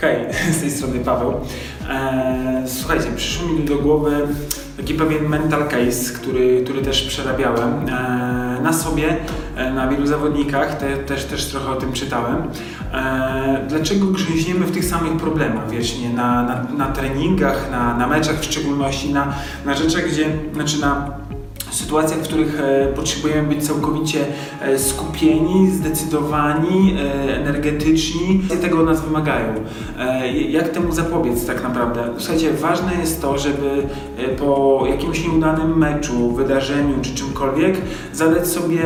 Hej, z tej strony Paweł. Eee, słuchajcie, przyszło mi do głowy taki pewien mental case, który, który też przerabiałem eee, na sobie, e, na wielu zawodnikach, te, też, też trochę o tym czytałem. Eee, dlaczego grzęźniemy w tych samych problemach wiecznie, na, na, na treningach, na, na meczach w szczególności, na, na rzeczach, gdzie, znaczy na sytuacjach, w których e, potrzebujemy być całkowicie e, skupieni, zdecydowani, e, energetyczni. Tego od nas wymagają. Jak temu zapobiec tak naprawdę? Słuchajcie, ważne jest to, żeby po jakimś nieudanym meczu, wydarzeniu czy czymkolwiek zadać sobie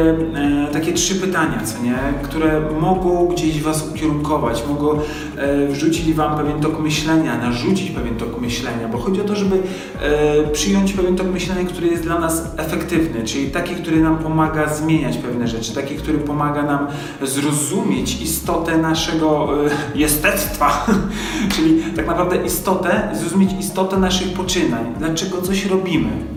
takie trzy pytania, co nie? które mogą gdzieś Was ukierunkować, mogą wrzucić Wam pewien tok myślenia, narzucić pewien tok myślenia, bo chodzi o to, żeby przyjąć pewien tok myślenia, który jest dla nas efektywny, czyli taki, który nam pomaga zmieniać pewne rzeczy, taki, który pomaga nam zrozumieć istotę naszego e, jestestwa, czyli tak naprawdę istotę, zrozumieć istotę naszych poczynań, dlaczego coś robimy.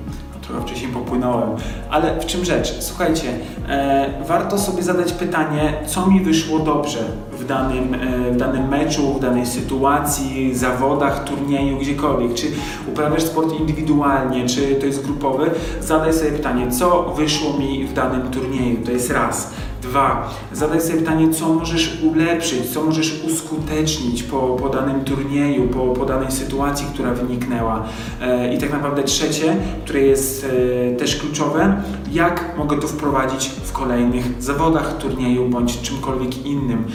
Trochę wcześniej popłynąłem, ale w czym rzecz? Słuchajcie, e, warto sobie zadać pytanie, co mi wyszło dobrze w danym, e, w danym meczu, w danej sytuacji, zawodach, turnieju, gdziekolwiek. Czy uprawiasz sport indywidualnie, czy to jest grupowy? Zadaj sobie pytanie, co wyszło mi w danym turnieju? To jest raz. Dwa, zadaj sobie pytanie, co możesz ulepszyć, co możesz uskutecznić po, po danym turnieju, po, po danej sytuacji, która wyniknęła. E, I tak naprawdę trzecie, które jest e, też kluczowe, jak mogę to wprowadzić w kolejnych zawodach, turnieju bądź czymkolwiek innym.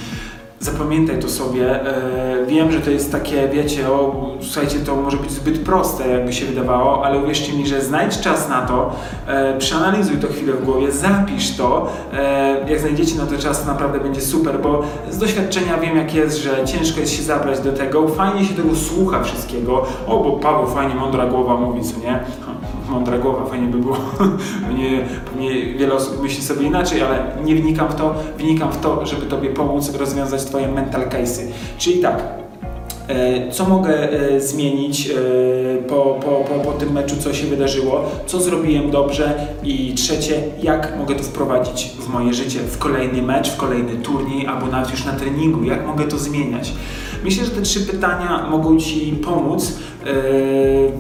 Zapamiętaj to sobie. E, wiem, że to jest takie, wiecie, o, słuchajcie, to może być zbyt proste, jakby się wydawało, ale uwierzcie mi, że znajdź czas na to, e, przeanalizuj to chwilę w głowie, zapisz to. E, jak znajdziecie na to czas, naprawdę będzie super, bo z doświadczenia wiem, jak jest, że ciężko jest się zabrać do tego. Fajnie się tego słucha wszystkiego. O, bo Paweł fajnie, mądra głowa mówi, co nie? Mądra głowa, fajnie by było. Pewnie, pewnie wiele osób myśli sobie inaczej, ale nie wnikam w to. Wnikam w to, żeby Tobie pomóc rozwiązać Twoje mental case'y. Czyli tak, e, co mogę e, zmienić e, po, po, po, po tym meczu, co się wydarzyło, co zrobiłem dobrze i trzecie, jak mogę to wprowadzić w moje życie, w kolejny mecz, w kolejny turniej albo nawet już na treningu, jak mogę to zmieniać. Myślę, że te trzy pytania mogą Ci pomóc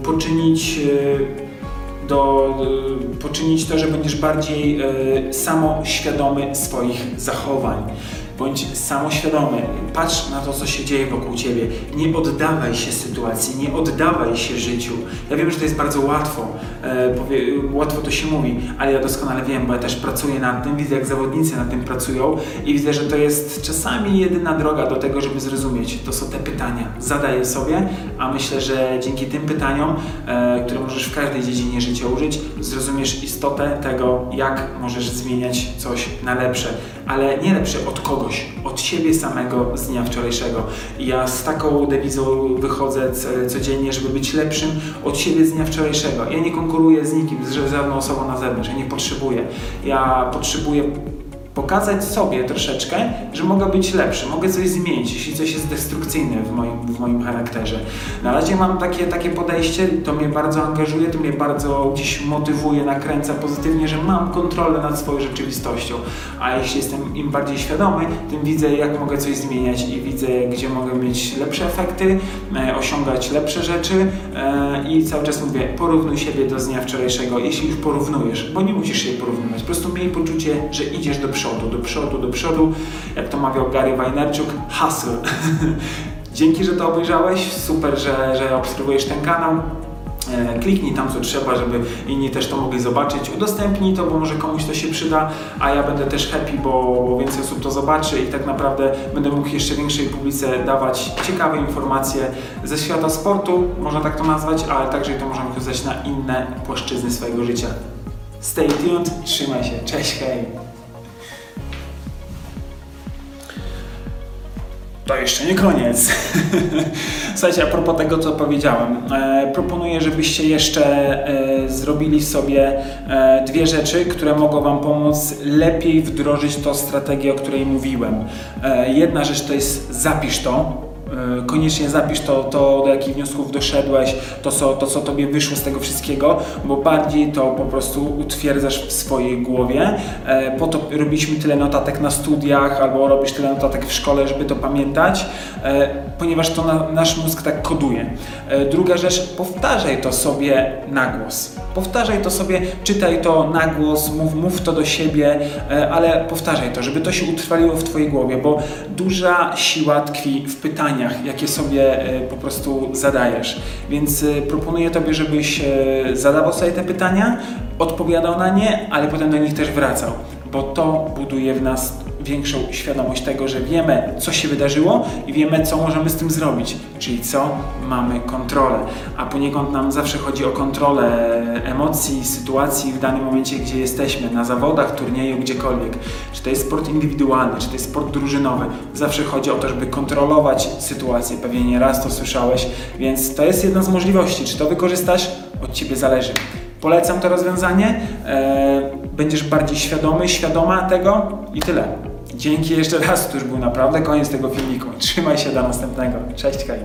poczynić do, y, poczynić to, że będziesz bardziej y, samoświadomy swoich zachowań. Bądź samoświadomy, patrz na to, co się dzieje wokół ciebie. Nie oddawaj się sytuacji, nie oddawaj się życiu. Ja wiem, że to jest bardzo łatwo, e, powie, łatwo to się mówi, ale ja doskonale wiem, bo ja też pracuję nad tym, widzę, jak zawodnicy nad tym pracują i widzę, że to jest czasami jedyna droga do tego, żeby zrozumieć. To są te pytania. Zadaję sobie, a myślę, że dzięki tym pytaniom, e, które możesz w każdej dziedzinie życia użyć, zrozumiesz istotę tego, jak możesz zmieniać coś na lepsze. Ale nie lepsze od kogoś, od siebie samego z dnia wczorajszego. Ja z taką dewizą wychodzę codziennie, żeby być lepszym od siebie z dnia wczorajszego. Ja nie konkuruję z nikim, z żadną osobą na zewnątrz, ja nie potrzebuję. Ja potrzebuję pokazać sobie troszeczkę, że mogę być lepszy, mogę coś zmienić, jeśli coś jest destrukcyjne w moim, w moim charakterze. Na razie mam takie, takie podejście, to mnie bardzo angażuje, to mnie bardzo gdzieś motywuje, nakręca pozytywnie, że mam kontrolę nad swoją rzeczywistością. A jeśli jestem im bardziej świadomy, tym widzę, jak mogę coś zmieniać i widzę, gdzie mogę mieć lepsze efekty, e, osiągać lepsze rzeczy e, i cały czas mówię, porównuj siebie do dnia wczorajszego, jeśli już porównujesz, bo nie musisz się porównywać, po prostu miej poczucie, że idziesz do przodu, do przodu, do przodu, jak to mawiał Gary Vaynerchuk, hustle. Dzięki, że to obejrzałeś, super, że, że obserwujesz ten kanał. E, Kliknij tam co trzeba, żeby inni też to mogli zobaczyć. Udostępnij to, bo może komuś to się przyda, a ja będę też happy, bo, bo więcej osób to zobaczy i tak naprawdę będę mógł jeszcze większej publice dawać ciekawe informacje ze świata sportu, można tak to nazwać, ale także to można wykorzystać na inne płaszczyzny swojego życia. Stay tuned, trzymaj się, cześć, hej! To jeszcze nie koniec. Słuchajcie, a propos tego, co powiedziałem, e, proponuję, żebyście jeszcze e, zrobili sobie e, dwie rzeczy, które mogą Wam pomóc lepiej wdrożyć tą strategię, o której mówiłem. E, jedna rzecz to jest zapisz to, Koniecznie zapisz to, to, do jakich wniosków doszedłeś, to co, to, co tobie wyszło z tego wszystkiego, bo bardziej to po prostu utwierdzasz w swojej głowie. E, Po to robiliśmy tyle notatek na studiach, albo robisz tyle notatek w szkole, żeby to pamiętać, e, ponieważ to na, nasz mózg tak koduje. E, Druga rzecz, powtarzaj to sobie na głos. Powtarzaj to sobie, czytaj to na głos, mów, mów to do siebie, e, ale powtarzaj to, żeby to się utrwaliło w Twojej głowie, bo duża siła tkwi w pytaniach, jakie sobie e, po prostu zadajesz. Więc e, proponuję Tobie, żebyś e, zadawał sobie te pytania, odpowiadał na nie, ale potem do nich też wracał, bo to buduje w nas większą świadomość tego, że wiemy, co się wydarzyło i wiemy, co możemy z tym zrobić, czyli co mamy kontrolę. A poniekąd nam zawsze chodzi o kontrolę emocji, sytuacji w danym momencie, gdzie jesteśmy, na zawodach, turnieju, gdziekolwiek. Czy to jest sport indywidualny, czy to jest sport drużynowy. Zawsze chodzi o to, żeby kontrolować sytuację. Pewnie nie raz to słyszałeś, więc to jest jedna z możliwości. Czy to wykorzystasz? Od Ciebie zależy. Polecam to rozwiązanie. E, będziesz bardziej świadomy, świadoma tego i tyle. Dzięki jeszcze raz, to już był naprawdę koniec tego filmiku. Trzymaj się do następnego. Cześć, Kaj.